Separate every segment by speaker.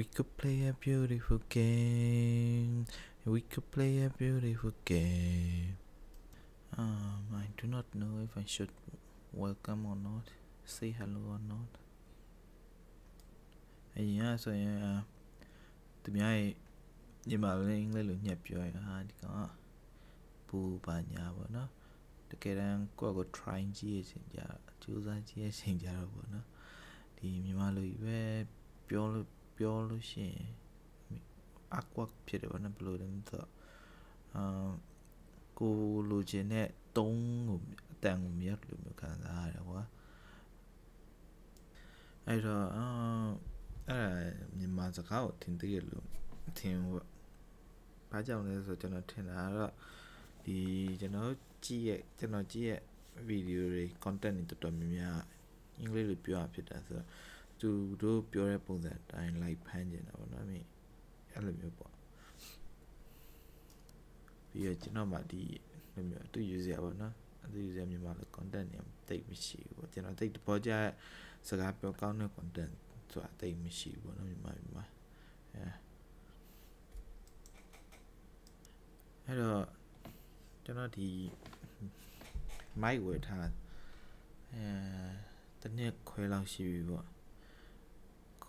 Speaker 1: We could play a beautiful game. We could play a beautiful game. Um, I do not know if I should welcome or not, say hello or not. အရင်ကဆိုရင်သူများရဲ့ညီမလေးအင်္ဂလိပ်လိုညက်ပြောရင်ဟာဒီကောင်ကပူပါညာပေါ့နော်တကယ်တမ်းကိုယ့်ကို try ကြည့်ရချင်းကြကြိုးစားကြည့်ရချင်းကြတော့ပေါ့နော်ဒီမြန်မာလိုကြီးပဲပြောလို့ ပြောလို့ရှိရင် awkward ဖြစ်တယ်ဗောနော်ဘယ်လိုလဲမသိတော့အာကိုလိုချင်တဲ့တုံးကိုအတန်ကိုမြတ်လို့မျိုးခံစားရတယ်ကွာအဲ့တော့အာအဲ့ဒါမြန်မာစကားကိုသင်သိရလို့သင်ဘာကြောင့်လဲဆိုတော့ကျွန်တော်ထင်တာကတော့ဒီကျွန်တော်ကြည့်ရဲ့ကျွန်တော်ကြည့်ရဲ့ဗီဒီယိုတွေ content တွေတော်တော်များများအင်္ဂလိပ်လိုပြောရဖြစ်တာဆိုတော့ သူတို့ပြောတဲ့ပုံစံအတိုင်း like ဖမ်းကျင်တာပေါ့နော်မင်းအဲ့လိုမျိုးပေါ့ပြီးတော့ကျွန်တော်မှဒီလိုမျိုးသူ user ပေါ့နော်သူ user မြန်မာလို content တွေတိတ်မရှိဘူးပေါ့ကျွန်တော်တိတ်တပေါ်ကြစကားပြောကောင်းတဲ့ content ဆိုတာတိတ်မရှိဘူးပေါ့နော်မြန်မာမြန်မာအဲအဲ့တော့ကျွန်တော်ဒီ mic ဝယ်ထားအဲတနည်းခွဲလောက်ရှိပြီပေါ့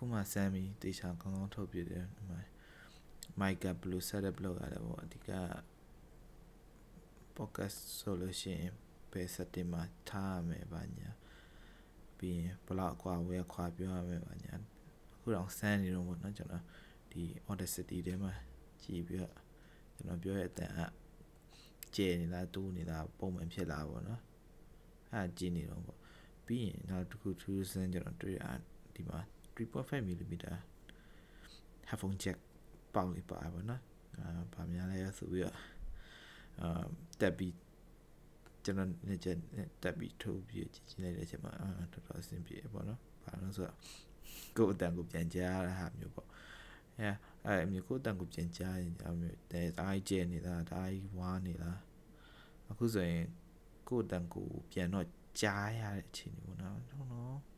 Speaker 1: ခုမှစမ်းပြီးတေချာကောင်းကောင်းထုတ်ပြတယ်ဒီမှာ mic ကဘယ်လို setup လုပ်ရတယ်ပေါ့အဓိက podcast ဆိုလို့ရှိရင်ဘယ် setting မှာထားရမယ်ဘာညာပြီးရင်ဘလောက်ကွာဝဲခွာပြောရမယ်ဘာညာအခုတော့စမ်းနေတော့ပေါ့နော်ကျွန်တော်ဒီ Audacity ထဲမှာကြည့်ပြီးတော့ကျွန်တော်ပြောရဲ့အတန်ကကျဲနေတာတူးနေတာပုံမှန်ဖြစ်လာပေါ့နော်အဲ့ကြည့်နေတော့ပေါ့ပြီးရင်နောက်တစ်ခုထူးဆန်းကျွန်တော်တွေ့ရဒီမှာ 3.5 mm headphone jack ပေါက်လေးပါပါနော်အာဗာများလဲဆိုပြီးတော့အာတက်ပြီးကျွန်တော်နေချက်တက်ပြီးထိုးပြီးကြည့်ကြည့်လိုက်တဲ့အချိန်မှာအာတော်တော်အဆင်ပြေပေါ့နော်ဘာလို့ဆိုတော့ကိုယ်အတန်ကိုပြန်ကြားရတာမျိုးပေါ့အဲအဲ့မျိုးကိုယ်အတန်ကိုပြန်ကြားရင်အမျိုးတဲအားကြီးကျနေတာဒါကြီးဝါနေတာအခုဆိုရင်ကိုယ်အတန်ကိုပြန်တော့ကြားရတဲ့အချိန်မျိုးနော်ဟုတ်နော်အ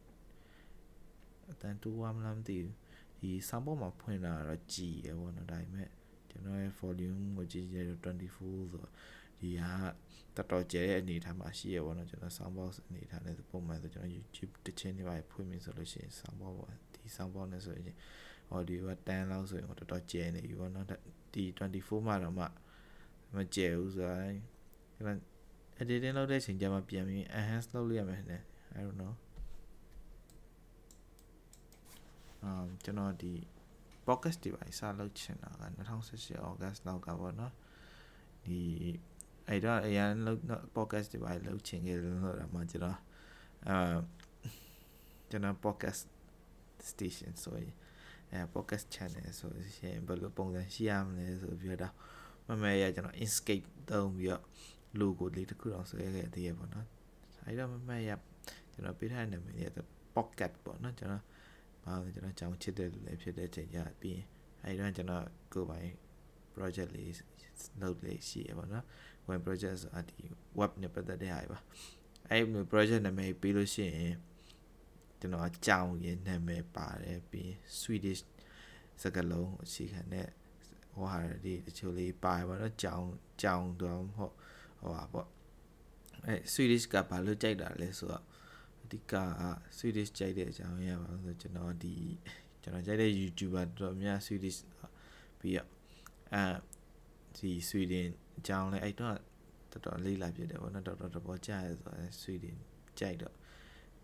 Speaker 1: တန်တူဝါမလားမသိဘူးဒီဆောင်းပေါ်မှာဖွင့်လာတော့ကြည်ရပေါ့နော်ဒါပေမဲ့ကျွန်တော်ရဲ့ volume ကိုကြည့်ရတော့24ဆိုတော့ဒီကတော်တော်ကျဲတဲ့အနေအထားမှာရှိရပေါ့နော်ကျွန်တော် sound box အနေအထားနဲ့ပုံမှန်ဆိုကျွန်တော် YouTube တစ်ချင်းတွေပါဖွင့်ပြီးဆိုလို့ရှိရင် sound box ပေါ့ဒီ sound box နဲ့ဆိုရင် audio က10လောက်ဆိုရင်တော်တော်ကျဲနေပြီပေါ့နော်ဒီ24မှာတော့မှမကျဲဘူးဆိုတော့ကျွန်တော် editing လုပ်တဲ့အချိန်ကျမှပြန်ပြီး enhance လုပ်လို့ရမယ်နဲ့ I don't know အမ်ကျွန်တော်ဒီ podcast တွေပါစလုပ်ချင်တာက2018 August လောက်ကပေါ့နော်ဒီအဲ့တော့အရင်လုပ် podcast တွေပါလုပ်ချင်ခဲ့တယ်လို့တော့မှကျွန်တော်အာကျွန်တော် podcast station ဆိုရင်အဲ podcast channel ဆိုရင်ဘယ်လိုပုံစံရှိရမလဲဆိုပြီးတော့မမဲရကျွန်တော် Inkscape သုံးပြီးတော့ logo လေးတစ်ခုတော့ဆွဲခဲ့သေးရပေါ့နော်အဲ့တော့မမဲရကျွန်တော်ပေးထားတဲ့နာမည်က pocket ပေါ့နော်ကျွန်တော် ဘာလို့ကျွန်တော်ကြောင်ချစ်တဲ့လူလည်းဖြစ်တဲ့ချိန်ကြပြီးအဲဒီတော့ကျွန်တော်ကိုယ်ပိုင် project လေးလုပ်လေးရှိရပါတော့ web project ဆိုတာဒီ web နဲ့ပတ်သက်တဲ့ဟာပါအဲဒီ project နာမည်ပြီးလို့ရှိရင်ကျွန်တော်ကြောင်ရဲ့နာမည်ပါတယ်ပြီး Swedish စကားလုံးအခြေခံတဲ့ဟိုဟာဒီတချို့လေးပါပါတော့ကြောင်ကြောင်တော့ဟုတ်ဟိုပါပေါ့အဲ Swedish ကဘာလို့ကြိုက်တာလဲဆိုတော့ အဓိက Swedish ကြိုက်တဲ့အကြောင်းရပါဆိုကျွန်တော်ဒီကျွန်တော်ကြိုက်တဲ့ YouTuber တော်တော်များ Swedish ပြီးတော့အဲဒီ Sweden အကြောင်းလဲအဲ့တော့တော်တော်လေးလာပြတယ်ဗောနော်တော်တော်တော်ပေါ်ကြားရဆိုတော့ Sweden ကြိုက်တော့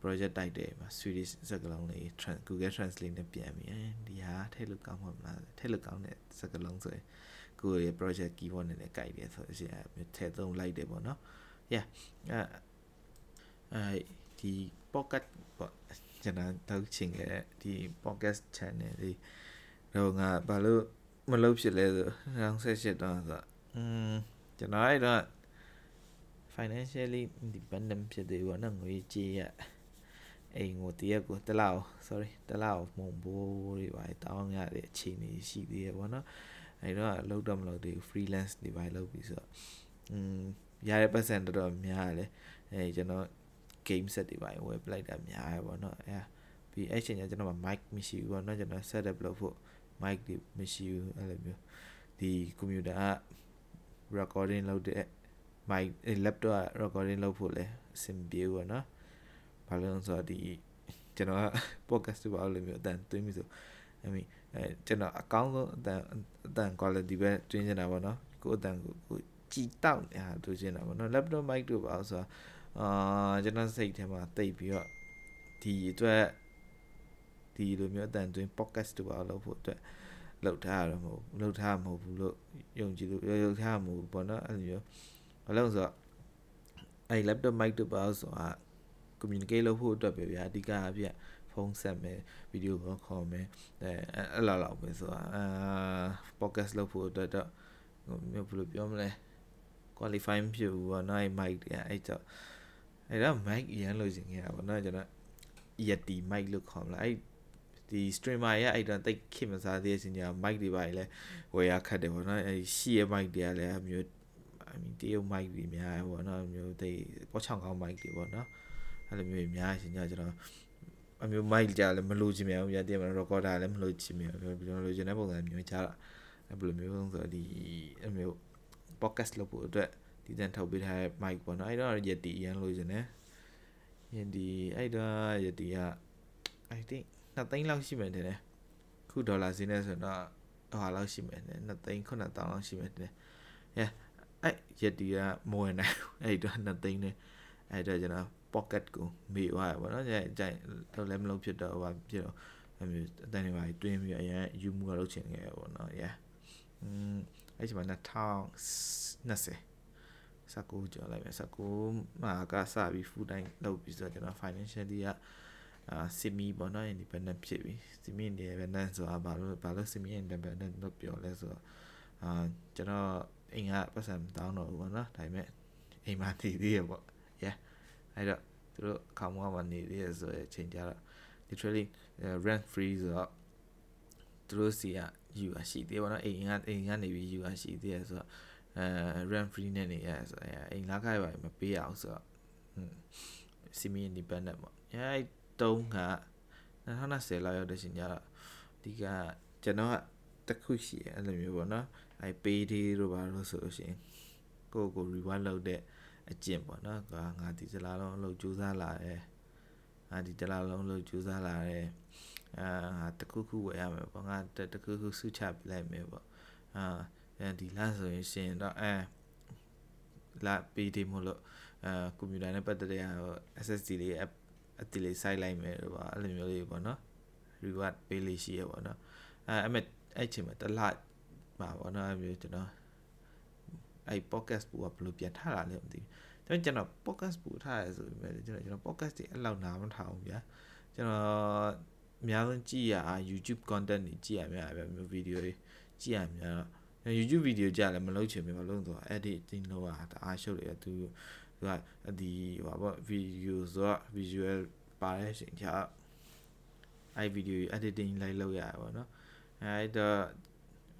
Speaker 1: project တိုက်တယ်မှာ Swedish စကားလုံးလေး Google Translate နဲ့ပြန်ပြီးဒီဟာထည့်လို့ကောင်းမှာမလားထည့်လို့ကောင်းတဲ့စကားလုံးဆိုရင်ကိုယ့်ရဲ့ project keyboard နဲ့လည်းကြိုက်တယ်ဆိုတော့ရှင်ထည့်သုံးလိုက်တယ်ဗောနော် yeah အဲ ဒီ pocket ပေါ့ကျွန်တော်တောက်ချင်ခဲ့ဒီ podcast channel လေးတော့ငါဘာလို့မလုပ်ဖြစ်လဲဆို2018တော့ဆိုอืมကျွန်တော်အဲ့တော့ financially independent ဖြစ်သေးဘူးနော်ငွေကြေးရအိမ်ကိုတရက်ကိုတလောက် sorry တလောက်မုံဘိုးတွေပါတောင်းရတဲ့အခြေအနေရှိသေးရပေါ့နော်အဲ့တော့လုပ်တော့မလုပ်သေးဘူး freelance တွေပါလုပ်ပြီးဆိုတော့อืมရတဲ့ပတ်စံတော်တော်များတယ်အဲကျွန်တော် game set တွေပါဝယ်ပလိုက်တာများရပါတော့အဲဘပြီးအဲ့ချိန်ကျကျွန်တော်မှာ mic မရှိဘူးပေါ့နော်ကျွန်တော် setup လုပ်ဖို့ mic တွေမရှိဘူးအဲ့လိုမျိုးဒီ computer က recording လုပ်တဲ့ mic laptop က recording လုပ်ဖို့လဲအဆင်ပြေဘူးပေါ့နော်ဘာလို့လဲဆိုတော့ဒီကျွန်တော်က podcast တွေပါလို့မျိုးအတန်သွင်းပြီဆို I mean အဲကျွန်တော်အကောင်းဆုံးအတန်အတန် quality ပဲတွင်းနေတာပေါ့နော်ကိုအတန်ကိုကိုကြည်တောက်နေတာတွင်းနေတာပေါ့နော် laptop mic တို့ပါဆိုတော့ အာကျွန်တော်စိတ်ထဲမှာတိတ်ပြီးတော့ဒီအတွက်ဒီလိုမျိုးအတန်တွင်း podcast တို့ပါလို့ဖို့အတွက်လောက်ထားရတော့မဟုတ်လောက်ထားမဟုတ်ဘူးလို့ယုံကြည်လို့လောက်ထားမဟုတ်ဘူးပေါ့နော်အဲ့လိုမျိုးဘာလို့ဆိုတော့အဲ့ laptop mic တို့ပါဆိုတာ communicate လုပ်ဖို့အတွက်ပဲဗျာအဓိကအပြဖုန်းဆက်မယ်ဗီဒီယိုကောခေါ်မယ်အဲအဲ့လောက်လောက်ပဲဆိုတာအာ podcast လုပ်ဖို့အတွက်တော့မျိုးဘယ်လိုပြောမလဲ qualify မဖြစ်ဘူးပေါ့နော်အဲ့ mic တွေအဲ့တော့ အဲ့တော့ mic ရန်လို့ရှင်ခဲ့တာပေါ့နော်ကျွန်တော် Yeti mic လို့ခေါ်မလားအဲ့ဒီ streamer ရဲ့အဲ့တော့တိတ်ခင်မစားသေးတဲ့အချိန်ကျ mic တွေပါလေဝယ်ရခတ်တယ်ပေါ့နော်အဲ့ရှီရဲ့ mic တွေကလည်းအမျိုး I mean တရုတ် mic တွေများပေါ့နော်မျိုးတိတ်ပေါ်ချောင်းကောင်း mic တွေပေါ့နော်အဲ့လိုမျိုးများရှင်ကြကျွန်တော်အမျိုး mic ကြလည်းမလို့ချင်မြန်ဘူးပြတည်မှာ recorder လည်းမလို့ချင်မြန်ဘူးကျွန်တော်လိုချင်တဲ့ပုံစံမျိုးကြတာအဲ့ဘယ်လိုမျိုးဆိုတော့ဒီအမျိုး podcast လုပ်ဖို့အတွက် ဒီတန်ထုတ်ပေးထားတဲ့ mic ပေါ့နော်အဲ့တော့ Yeti ရန်လို့ချင်တယ် Yeti အဲ့တော့ Yeti က I think 2သိန်းလောက်ရှိမယ်တဲ့ခုဒေါ်လာဈေးနဲ့ဆိုတော့ဟာလောက်ရှိမယ်တဲ့2သိန်း9000လောက်ရှိမယ်တဲ့ yeah အဲ့ Yeti ကမဝင်နိုင်အဲ့တော့2သိန်းနဲ့အဲ့တော့ကျွန်တော် pocket ကိုမေ့သွားရပါတော့။ကြိုင်ကြိုင်တော့လည်းမလုပ်ဖြစ်တော့ဘာဖြစ်တော့အမျိုးအတန်းတွေပါတွင်းပြီးအရင်ယူမှုကလုပ်ချင်ခဲ့ပေါ့နော်။ yeah อืมအဲ့ဒီမှာ2020 စကူကြော်လိုက်မယ်စကူမှာကစပြီး full time လုပ်ပြီးဆိုတော့ကျွန်တော် financially ကအာ semi ပေါ့နော် independent ဖြစ်ပြီ semi independent ဆိုတာဘာလို့ဘာလို့ semi independent လို့ပြောလဲဆိုတော့အာကျွန်တော်အိမ်ကပတ်စံတောင်းတော့ဘူးပေါ့နော်ဒါပေမဲ့အိမ်မှာတည်သေးရပေါ့ yeah အဲ့တော့သူတို့ခေါင်းမမှာနေသေးရဆိုတဲ့အချိန်ကျတော့ literally rent free ဆိုတော့သူတို့စီကယူရရှိသေးပါတော့အိမ်ကအိမ်ကနေပြီးယူရရှိသေးရဆိုတော့ အဲ rent free နဲ့နေရဆိုတော့အိမ်လာခိုင်းပါမပေးအောင်ဆိုတော့ semi independent ပေါ့အဲတုံးက2010လောက်ရောက်တဲ့ချိန်ကျတော့ဒီကကျွန်တော်ကတခုရှိရအဲ့လိုမျိုးပေါ့နော်အဲ pay day တို့ပါလို့ဆိုလို့ရှိရင်ကိုကို reward လုပ်တဲ့အကျင့်ပေါ့နော်ငါငါဒီတလားလုံးအလုပ်ကြိုးစားလာတယ်ငါဒီတလားလုံးအလုပ်ကြိုးစားလာတယ်အာငါတခုခုဝယ်ရမယ်ပေါ့ငါတခုခုစုချပြလိုက်မယ်ပေါ့အာ အဲဒီလဆိုရင်ရှင်တော့အဲလာပေးတယ်မလို့အာကွန်ပျူတာနဲ့ပတ်သက်တဲ့ SSD လေးအတိလေးစိုက်လိုက်မယ်တော့အဲ့လိုမျိုးလေးပေါ့နော် reward ပေးလေးရှိရပေါ့နော်အဲအဲ့မဲ့အဲ့ချိန်မှာတလပါပေါ့နော်အဲ့မျိုးကျွန်တော်အဲ့ podcast ပူကဘယ်လိုပြန်ထားတာလဲမသိဘူးကျွန်တော်ကျွန်တော် podcast ပူထားရဆိုပေမဲ့ကျွန်တော်ကျွန်တော် podcast တွေအဲ့လောက်နားမထားဘူးဗျာကျွန်တော်အများဆုံးကြည့်ရ YouTube content တွေကြည့်ရများဗျာမျိုး video တွေကြည့်ရများ YouTube video ကြလည်းမလုပ်ချင်ဘူးဘာလို့လဲဆိုတော့ editing လုပ်ရတာအားရှုပ်တယ်သူသူကဒီဟိုပါ video ဆိုတော့ visual ပါတဲ့အချိန်ကျအဲ့ video editing လိုက်လုပ်ရတာပေါ့နော်အဲ့တော့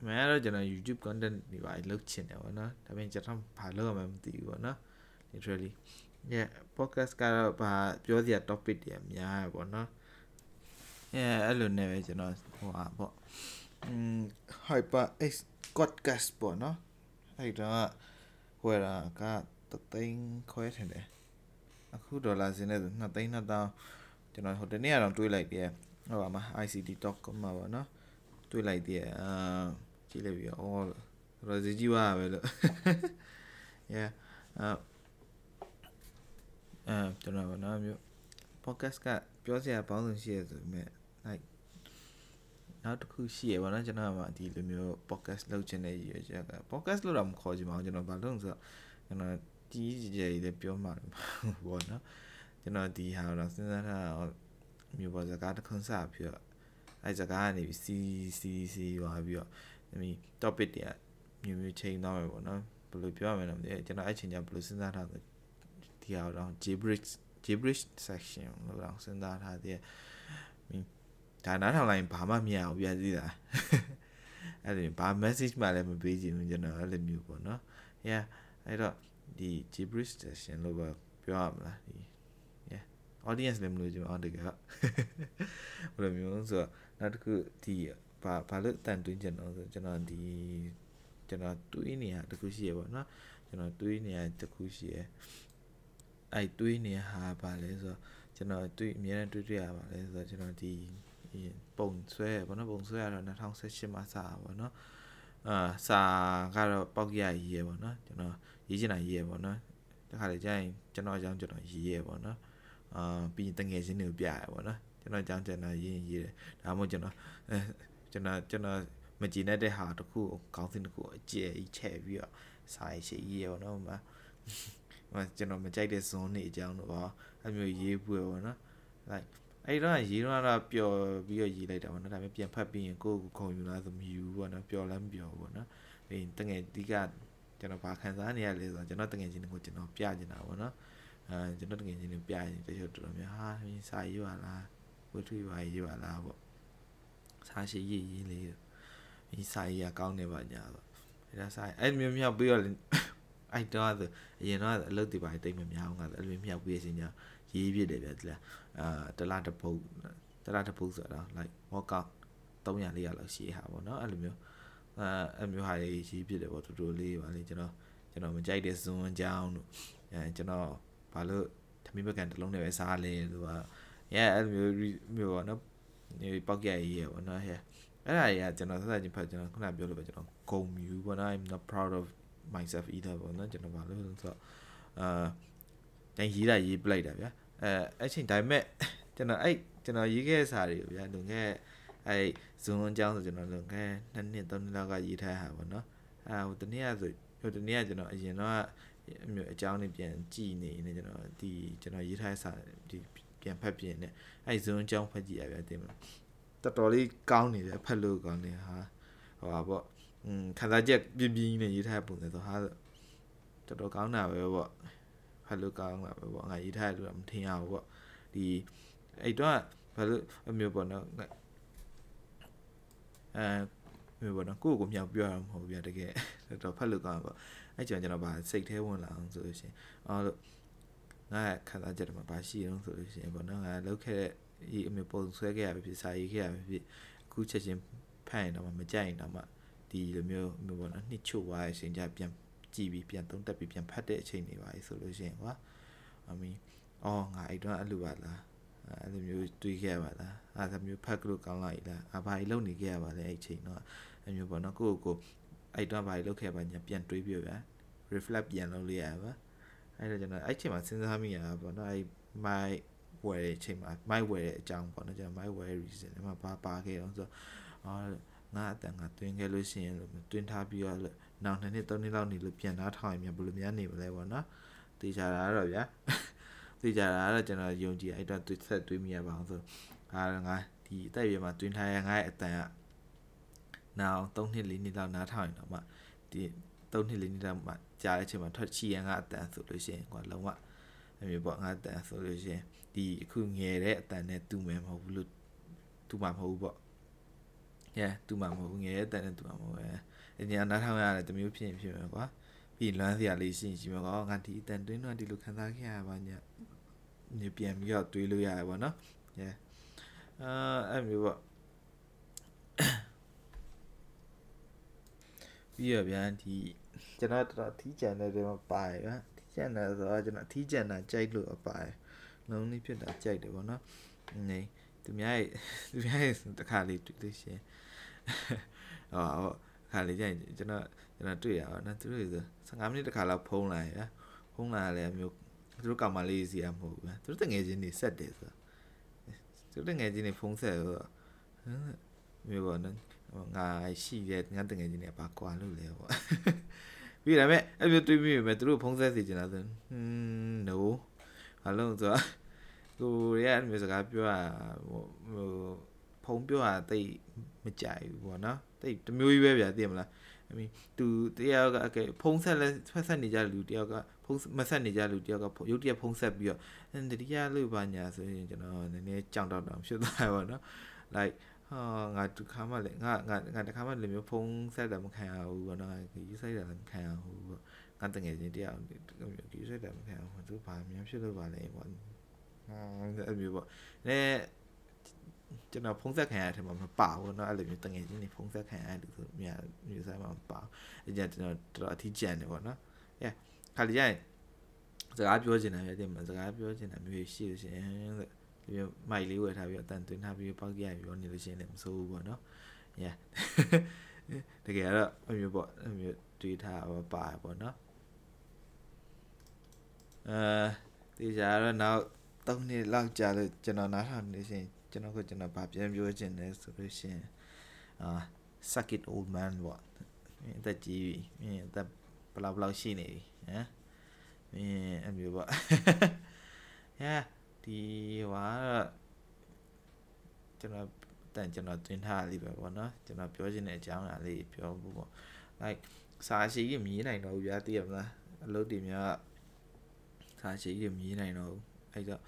Speaker 1: မင်းတော့ကျွန်တော် YouTube content တွေပါလုပ်ချင်တယ်ပေါ့နော်ဒါပေမဲ့ကျွန်တော်ဘာလုပ်ရမှမသိဘူးပေါ့နော် literally yeah podcast ကတော့ဘာပြောစရာ topic တွေအများရပေါ့နော် yeah အဲ့လိုနဲ့ပဲကျွန်တော်ဟိုဟာပေါ့อืม hyper x podcast ပေါ့နော်အဲ့တော့ဟိုရာကတသိန်းခွဲထင်တယ်အခုဒေါ်လာစင်းနဲ့2သိန်း2000ကျွန်တော်ဟိုတနေ့ကတော့တွေးလိုက်တယ်ဟိုပါမှာ ICT.com မှာပေါ့နော်တွေးလိုက်တယ်အာကြည့်လိုက်ပြီးအော်ရောစီကြီးပါပဲလို့ yeah အဲအဲကျွန်တော်ကနော်မျိုး podcast ကပြောစရာပေါင်းစုံရှိရဆိုပေမဲ့ like နောက်တစ်ခုရှိရပါတော့ကျွန်တော်ကဒီလိုမျိုး podcast လုပ်ချင်တဲ့ရည်ရွယ်ချက်က podcast လုပ်တာမခေါ်ချင်ပါဘူးကျွန်တော်ဘာလို့လဲဆိုတော့ကျွန်တော်တီးကြည်ကြည်လေးပြောမှာပေါ့နော်ကျွန်တော်ဒီဟာတော့စဉ်းစားထားမျိုးပေါ်စကားတစ်ခုစပြီးတော့အဲစကားကနေပြီးစီစီစီသွားပြီးတော့ဒီ topic တွေကမျိုးမျိုးချိန်သွားမယ်ပေါ့နော်ဘယ်လိုပြောရမလဲမသိကျွန်တော်အဲ့ချိန်ကျဘယ်လိုစဉ်းစားထားလဲဒီဟာတော့ gibberish gibberish section လို့တော့စဉ်းစားထားတဲ့ ဒါနားထောင်လိုက်ဘာမှမရဘူးပြသေးတာအဲ့လိုဘာ message မှလည်းမပေးချင်ဘူးကျွန်တော်အဲ့လိုမျိုးပေါ့နော် yeah အဲ့တော့ဒီ gibberish section လို့ပဲပြောရမလားဒီ yeah audience လည်းမလို့ကျွန်တော်တကယ်ဘယ်လိုမျိုးဆိုတော့နောက်တစ်ခုဒီဘာဘာလို့တန်တွင်းကျွန်တော်ဆိုကျွန်တော်ဒီကျွန်တော်တွေးနေရတခုရှိရပေါ့နော်ကျွန်တော်တွေးနေရတခုရှိရအဲ့တွေးနေဟာဘာလဲဆိုတော့ကျွန်တော်တွေးအများနဲ့တွေးတွေ့ရပါလဲဆိုတော့ကျွန်တော်ဒီ ပုံဆွဲပေါ့နော်ပုံဆွဲရတော့2018မှာစတာပေါ့နော်အာစာကတော့ပောက်ရရေးရပေါ့နော်ကျွန်တော်ရေးချင်တာရေးရပေါ့နော်တခါလေကျရင်ကျွန်တော်အကြောင်းကျွန်တော်ရေးရပေါ့နော်အာပြီးတငယ်ချင်းတွေကိုပြရပေါ့နော်ကျွန်တော်အကြောင်းကျွန်တော်ရေးရင်ရေးတယ်ဒါမှမဟုတ်ကျွန်တော်အဲကျွန်တော်ကျွန်တော်မကြည်တဲ့ဟာတစ်ခုခေါင်းစဉ်တစ်ခုအကျယ်ကြီးချဲ့ပြီးတော့စာရေးရှိရေးရပေါ့နော်မှာကျွန်တော်မကြိုက်တဲ့ဇွန်နေအကြောင်းတော့ပါအဲ့မျိုးရေးပွေပေါ့နော် like အဲ့တော့ရေးတော့တော့ပျော်ပြီးတော့ရေးလိုက်တာပေါ့နော်ဒါပေမဲ့ပြန်ဖတ်ပြီးရင်ကိုယ့်ကိုခုံယူလားဆိုမယူဘူးပေါ့နော်ပျော်လည်းမပျော်ဘူးပေါ့နော်ပြီးတငယ်ဒီကကျွန်တော်ဘာခံစားနေရလဲဆိုတော့ကျွန်တော်တငယ်ချင်းကိုကျွန်တော်ပြချင်တာပေါ့နော်အဲကျွန်တော်တငယ်ချင်းကိုပြရင်တချို့တော်တော်များဟာမင်းစာရေးပါလားဝတ္ထုပါရေးပါလားပေါ့စာရှိရေးရေးလေးမင်းစာရေးကကောင်းနေပါညာပေါ့အဲ့ဒါစာအဲ့မျိုးမြောက်ပြီးတော့အဲ့တော့အရင်တော့အလုပ်တွေပါတိတ်မများအောင်ကအဲ့လိုမြောက်ပြီးစင်ညာ ရေးပြတယ်ဗျဒီလားအာတလားတစ်ပုတ်တလားတစ်ပုတ်ဆိုတော့ like workout 300 400လောက်ရှိဟာပေါ့နော်အဲ့လိုမျိုးအဲအဲ့မျိုးဟာရေးရေးပြတယ်ပေါ့တူတူလေးပါလေကျွန်တော်ကျွန်တော်မကြိုက်တဲ့ဇွန်အကြောင်းတို့အဲကျွန်တော်ဘာလို့သမီးပကံတစ်လုံးနဲ့ပဲစားလဲလို့ကရဲအဲ့လိုမျိုးမျိုးပေါ့နော်ဒီပောက်ကြရေးရပေါ့နော်ဟဲ့အဲ့ဒါကြီးကကျွန်တော်ဆက်ဆက်ချင်းဖတ်ကျွန်တော်ခုနပြောလို့ပဲကျွန်တော်ဂုံမြူပေါ့နော် I'm not proud of myself either ပေါ့နော်ကျွန်တော်ဘာလို့လဲဆိုတော့အာ တိုင်းရေးတာရေးပလိုက်တာဗျာအဲအဲ့ချိန်ဒါပေမဲ့ကျွန်တော်အဲ့ကျွန်တော်ရေးခဲ့တဲ့စာတွေကိုဗျာလွန်ခဲ့အဲ့ဇွန်အကြောင်းဆိုကျွန်တော်လွန်ခဲ့2နှစ်3နှစ်လောက်ကရေးထားတာပေါ့နော်အဲဟိုတနေ့ကဆိုဟိုတနေ့ကကျွန်တော်အရင်တော့အမျိုးအကြောင်းတွေပြန်ကြည့်နေနေကျွန်တော်ဒီကျွန်တော်ရေးထားတဲ့စာဒီပြန်ဖတ်ပြင်နေအဲ့ဇွန်အကြောင်းဖတ်ကြည့်ရဗျာတင်မလားတော်တော်လေးကောင်းနေတယ်ဖတ်လို့ကောင်းနေဟာဟိုပါပေါ့อืมခံစားချက်ပြင်းပြင်းနဲ့ရေးထားတဲ့ပုံစံဆိုဟာတော်တော်ကောင်းတာပဲပေါ့ ဖတ်လို့ကောင်းတာပဲပေါ့ငါရေးထားတယ်လို့မထင်ရဘူးပေါ့ဒီအဲ့တော့ဘာလို့အမျိုးပေါ့နော်အဲမျိုးပေါ့နော်ကိုယ့်ကိုမြောက်ပြောရမှာမဟုတ်ဘူးဗျတကယ်တော့ဖတ်လို့ကောင်းပါပေါ့အဲ့ကြောင့်ကျွန်တော်ဗာစိတ်แท้ဝင်လာအောင်ဆိုလို့ရှိရင်အော်လို့ငါခံစားချက်တွေမှာဗာရှိအောင်ဆိုလို့ရှိရင်ပေါ့နော်ငါလောက်ခဲ့တဲ့ဒီအမျိုးပုံဆွဲခဲ့ရပြီစာရေးခဲ့ရပြီအခုချက်ချင်းဖတ်ရင်တော့မကြိုက်ရင်တော့မှဒီလိုမျိုးမျိုးပေါ့နော်နှစ်ချို့သွားတဲ့အချိန်ကျပြန် ကြည့်ပြီးပြန်သုံးတက်ပြီးပြန်ဖတ်တဲ့အချိန်တွေပါဆိုလို့ရှိရင်ကွာအမီအော်ငါအဲ့တော့အဲ့လိုပါလားအဲ့လိုမျိုးတွေးခဲ့ပါလားအဲ့လိုမျိုးဖတ်လို့ကောင်းလိုက်လားအဘာကြီးလုံနေခဲ့ရပါလဲအဲ့ချိန်တော့အဲ့မျိုးပေါ့နော်ကိုကိုကိုအဲ့တော့ဘာကြီးလုပ်ခဲ့ပါညာပြန်တွေးပြဗျာ reflect ပြန်လုပ်လိုက်ရပါအဲ့တော့ကျွန်တော်အဲ့ချိန်မှာစဉ်းစားမိရတာပေါ့နော်အဲ့ my ဝယ်တဲ့အချိန်မှာ my ဝယ်တဲ့အကြောင်းပေါ့နော်ကျွန်တော် my ဝယ် reason အဲ့မှာပါပါခဲ့တော့ဆိုအော်ငါအတန်ငါတွင်းခဲ့လို့ရှိရင်လို့တွင်းထားပြီးတော့ နောက်နှစ်နှစ်သုံးနှစ်လောက်နေလို့ပြန်သားထောင်ရင်မြန်ဘယ်လိုများနေမလဲပေါ့နော်တေချာတာတော့ဗျာတေချာတာတော့ကျွန်တော်ယုံကြည်အဲ့တော့တွေ့ဆက်တွေးမိရပါအောင်ဆိုအာငါဒီအသက်အရွယ်မှာတွင်းထားရငါရဲ့အတန်ကနောက်3နှစ်4နှစ်လောက်နားထောင်ရင်တော့မှဒီ3နှစ်4နှစ်လောက်မှကြားတဲ့အချိန်မှာထွက်ချီရန်ကအတန်ဆိုလို့ရှိရင်ကွာလုံးဝအမျိုးပေါ့ငါအတန်ဆိုလို့ရှိရင်ဒီအခုငယ်တဲ့အတန်နဲ့တူမယ်မဟုတ်ဘူးလို့တူမှာမဟုတ်ဘူးပေါ့ yeah တူမှာမဟုတ်ဘူးငယ်တဲ့အတန်နဲ့တူမှာမဟုတ်ဘူးအညာနားထောင်ရတယ်တမျိုးဖြစ်ရင်ဖြစ်မယ်ကွာပြီးလွမ်းစရာလေးရှိရင်ရှိမှာကွာငါဒီအတန်တွင်းတော့ဒီလိုခံစားခဲ့ရပါညနေပြန်ပြီးတော့တွေးလို့ရတယ်ပေါ့နော် yeah အာအဲ့မျိုးပေါ့ပြီးရဗျာဒီကျွန်တော်တော်ထီးကြံတဲ့တွေမှာပါတယ်ဗျာထီးကြံတယ်ဆိုတော့ကျွန်တော်ထီးကြံတာကြိုက်လို့အပါတယ်လုံးလေးဖြစ်တာကြိုက်တယ်ပေါ့နော်နေသူများရဲ့သူများရဲ့တခါလေးတွေ့လို့ရှင် ဟောဟောခါလေးကျရင်ကျွန်တော်ကျွန်တော်တွေ့ရအောင်နော်သူတို့ဆို15မိနစ်တခါလောက်ဖုံးလာရဖုံးလာလည်းမျိုးသူတို့ကောင်မလေးစီရမဟုတ်ဘူးသူတို့တငယ်ချင်းနေဆက်တယ်ဆိုသူတို့တငယ်ချင်းနေဖုံးဆက်ဆိုမျိုးပေါ့နော်ငါရှိတဲ့ငါတငယ်ချင်းနေပါကွာလို့လဲပေါ့ပြီးဒါမဲ့အဲ့လိုတွေးမိပေမဲ့သူတို့ဖုံးဆက်စီချင်တာဆိုဟွန်း no ဘာလို့ဆိုတော့ကိုရဲအဲ့မျိုးစကားပြောရဟို ဖုံးပြောရတိတ်မကြိုက်ဘူးပေါ့နော်တိတ်တမျိုးကြီးပဲဗျာသိရမလားအမီသူတယောက်ကအကဲဖုံးဆက်လဲဖက်ဆက်နေကြလူတယောက်ကဖုံးမဆက်နေကြလူတယောက်ကရုပ်တရက်ဖုံးဆက်ပြီးတော့တတိယလို့ပါညာဆိုရင်ကျွန်တော်နည်းနည်းကြောင်တောက်တောင်ဖြစ်သွားပါတော့ like ဟာငါတခါမှလည်းငါငါငါတခါမှလည်းမျိုးဖုံးဆက်တာမခံရဘူးပေါ့နော်ဒီဆိုင်တာလည်းမခံရဘူးပေါ့ငါတငယ်ချင်းတယောက်ဒီဆိုင်တာမခံရဘူးသူဘာများဖြစ်လို့ပါလဲပေါ့အဲ့မျိုးပေါ့အဲ ကျွန်တော်ဖုံးဆက်ခံရတဲ့ထဲမှာမပါဘူးเนาะအဲ့လိုမျိုးတငယ်ချင်းတွေဖုံးဆက်ခံရတဲ့ဆိုမြာမျိုးဆိုင်မှာမပါအဲ့ကြကျွန်တော်တော်တော်အထီးကျန်တယ်ပေါ့နော်အဲခါလီကျရင်စကားပြောချင်တယ်ပြတဲ့မှာစကားပြောချင်တာမျိုးရှိလို့ရှိရင်ဒီမိုက်လေးဝယ်ထားပြီးအတန်သွင်းထားပြီးပေါက်ကြရပြောနေလို့ရှိရင်လည်းမစိုးဘူးပေါ့နော် yeah တကယ်တော့အမျိုးပေါ့အမျိုးတွေးထားပါပါပေါ့နော်အဲတေချာတော့နောက်3နှစ်လောက်ကြာလို့ကျွန်တော်နားထောင်နေရှင် ကျွန်တော်ကကျွန်တော်ဗာပြန်ပြောချင်တယ်ဆိုလို့ရှိရင်အာ suck it old man ပေါ့အသက်ကြီးပြီအသက်ဘလောက်ဘလောက်ရှိနေပြီဟမ်အင်းအမျိုးပေါ့ yeah ဒီဟာကျွန်တော်တန်ကျွန်တော်တွင်ထားလေးပဲပေါ့နော်ကျွန်တော်ပြောချင်တဲ့အကြောင်းအရာလေးပြောဖို့ပေါ့ like စာရှိကြီးမြည်နိုင်တော့ဘူးဗျာသိရမလားအလုပ်တွေများစာရှိကြီးမြည်နိုင်တော့ဘူးအဲ့တော့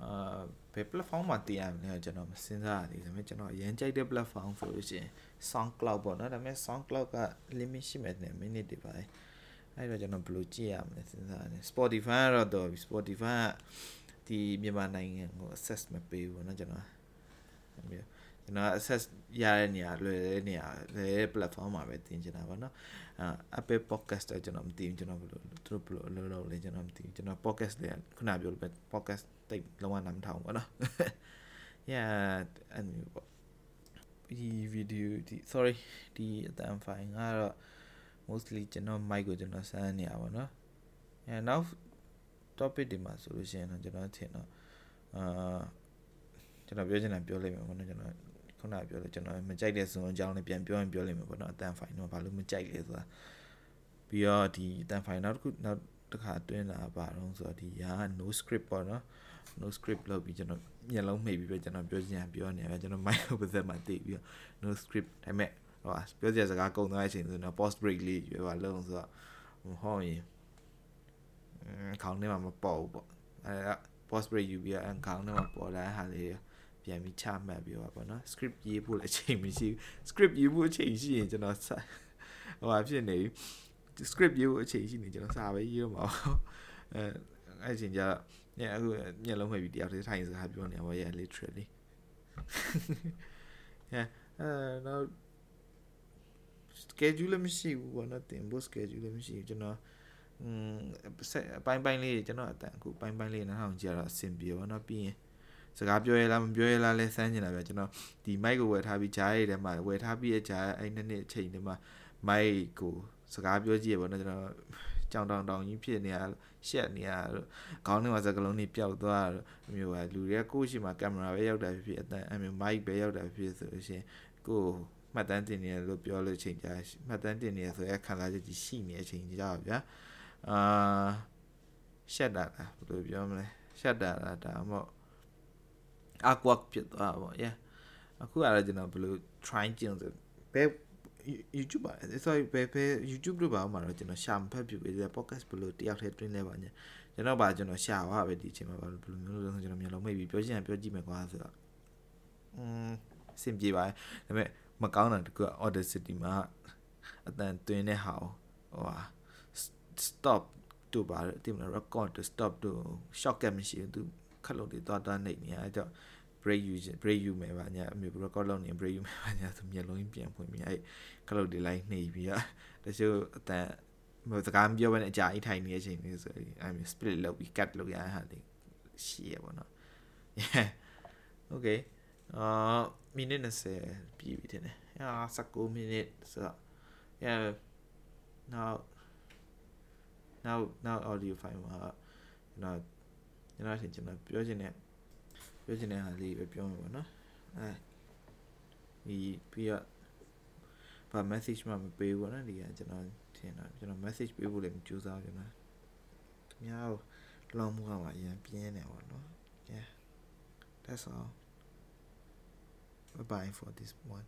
Speaker 1: အာဘယ် platform မှာတည်ရမလဲကျွန်တော်မစဉ်းစားရသေးဘူးဒါပေမဲ့ကျွန်တော်အရင်ကြိုက်တဲ့ platform ဆိုလို့ရှိရင် SoundCloud ပေါ့နော်ဒါပေမဲ့ SoundCloud က limit ရှိမဲ့တဲ့ minute တွေပါအဲ့တော့ကျွန်တော်ဘယ်လိုကြည့်ရမလဲစဉ်းစားရတယ် Spotify ကတော့တော့ Spotify ကဒီမြန်မာနိုင်ငံကို access မပေးဘူးเนาะကျွန်တော်အဲ့မျိုးကျွန်တော် access ရတဲ့နေရာလွယ်တဲ့နေရာလွယ်တဲ့ platform မှာပဲတင်ချင်တာပါเนาะအာ Apple podcast တော့ကျွန်တော်မသိဘူးကျွန်တော်ဘယ်လိုသူတို့ဘယ်လိုလုပ်လုပ်လဲကျွန်တော်မသိဘူးကျွန်တော် podcast တွေခုနပြောလို့ပဲ podcast တိတ်လုံးဝနားမထောင်ဘူးเนาะ yeah အဲ့မျိုးပေါ့ဒီ video ဒီ sorry ဒီအတန် file ကတော့ mostly ကျွန်တော် mic ကိုကျွန်တော်စမ်းနေရပါတော့အဲနောက် topic တွေမှာဆိုလို့ရှိရင်တော့ကျွန်တော်ထင်တော့အာကျွန်တော်ပြောချင်တာပြောလိုက်မယ်ပေါ့နော်ကျွန်တော်ခုနပြောလို့ကျွန်တော်မကြိုက်တဲ့ဇွန်အကြောင်းလေးပြန်ပြောရင်ပြောလိုက်မယ်ပေါ့နော်အတန် file တော့ဘာလို့မကြိုက်လဲဆိုတာပြီးတော့ဒီအတန် file နောက်တစ်ခုနောက်တစ်ခါတွင်းလာပါတော့ဆိုတော့ဒီဟာ no script ပေါ့နော် no script လောက်ပြီးကျွန်တော်မျက်လုံးမှိတ်ပြီးပဲကျွန်တော်ပြောချင်တာပြောနေရပဲကျွန်တော် mic ကိုပါသက်မှာတိတ်ပြီးတော့ no script ဒါပေမဲ့ဟိုပြောစရာစကားကုန်သွားတဲ့အချိန်ဆိုတော့ post break လေးရွယ်ပါလုံးဆိုတော့ဟောရင်ခေါင်းထဲမှာမပေါ်ဘူးပေါ့အဲ post break ယူပြီးအခေါင်းထဲမှာပေါ်လာတဲ့ဟာလေးပြန်ပြီးချမှတ်ပြီးတော့ပေါ့နော် script ရေးဖို့လည်းအချိန်မရှိဘူး script ရေးဖို့အချိန်ရှိရင်ကျွန်တော်ဟိုဟာဖြစ်နေပြီ script ရေးဖို့အချိန်ရှိနေကျွန်တော်စာပဲရေးရမှာအဲအဲ့ချိန်ကျညအခုမျက်လုံးမှိတ်ပြီးတယောက်တည်းထိုင်စကားပြောနေရပါရဲ့ literally yeah အဲတော့ schedule လည်းမရှိဘူးပေါ့နော်တင်ဖို့ schedule လည်းမရှိဘူးကျွန်တော်อืมဆက်အပိုင်းပိုင်းလေးကျွန်တော်အတန်အခုပိုင်းပိုင်းလေးနားထောင်ကြတော့အဆင်ပြေပါတော့ပြီးရင်စကားပြောရလားမပြောရလားလဲစမ်းနေတာပဲကျွန်တော်ဒီ mic ကိုဝယ်ထားပြီးဂျားရည်ထဲမှာဝယ်ထားပြီးရဲ့ဂျားအဲ့နှစ်နှစ်အချိန်တည်းမှာ mic ကိုစကားပြောကြည့်ရပါတော့ကျွန်တော် ကြောင်တောင်တောင်ကြီးဖြစ်နေရရှက်နေရခေါင်းထဲမှာစကလုံးတွေပျောက်သွားတော့မျိုးပါလူတွေကကိုယ့်ရှိမှာကင်မရာပဲရောက်တာဖြစ်ဖြစ်အတန်အမျိုး mic ပဲရောက်တာဖြစ်ဖြစ်ဆိုလို့ရှိရင်ကိုယ်မှတ်တမ်းတင်နေရလို့ပြောလို့ချိန်ကြာမှတ်တမ်းတင်နေရဆိုရခံစားချက်ကြီးရှိနေတဲ့အချိန်ကြာပါဗျာအာရှက်တာလားဘယ်လိုပြောမလဲရှက်တာလားဒါမှမဟုတ် awkward ဖြစ်သွားပါဘော yeah အခုကတော့ကျွန်တော်ဘယ်လို try ကျင်ဆိုဘယ် YouTube ပါ sorry ဘယ်ဘယ် YouTube တို့ပါမှာတော့ကျွန်တော်ရှာမဖတ်ပြပေးတယ် podcast ဘယ်လိုတယောက်တည်းတွင်းလဲပါညကျွန်တော်ပါကျွန်တော်ရှာသွားပဲဒီအချိန်မှာဘယ်လိုမျိုးလို့ကျွန်တော်မျိုးလုံးမိတ်ပြီးပြောချင်ပြောကြည့်မယ်ကွာဆိုတော့อืมစင်ပြေပါတယ်ဒါပေမဲ့မကောင်းတာတကူ Audacity မှာအတန်တွင်းတဲ့ဟာဟိုဟာ stop တို့ပါတင်မလား record to stop တို့ shortcut မရှိဘူးသူခက်လို့တွေသွားသွားနေနေအဲကြောင့် break use break use မယ်ပါညာအမျိုး record လုပ်နေ break use မယ်ပါညာသူမျက်လုံးပြန်ဖွင့်ပြီးအဲခက်လို့တွေလိုက်နေပြီးอ่ะတချို့အတန်မစကားမပြောဘဲနဲ့အကြာကြီးထိုင်နေတဲ့အချိန်လေးဆိုရင်အဲမျိုး split လုပ်ပြီး cut လုပ်ရတဲ့ဟာတွေရှိရပါတော့ yeah okay အာမိနစ်20ပြည့်ပြီတဲ့။အာ19မိနစ်ဆိုတော့ yeah now now now audio file မှာကျွန်တော်ကျွန်တော်ထင်ကျွန်တော်ပြောချင်တဲ့ ပြောချင်တဲ့ဟာလေးပဲပြောမှာပေါ့နော်။အဲဒီပြီးတော့ဘာ message မှမပေးဘူးနော်ဒီကကျွန်တော်ထင်တော့ကျွန်တော် message ပေးဖို့လည်းမကြိုးစားဘူးကျွန်တော်။သူများလောင်းမှုကမှအရင်ပြင်းနေပါတော့။ Yeah that's all Bye bye for this one.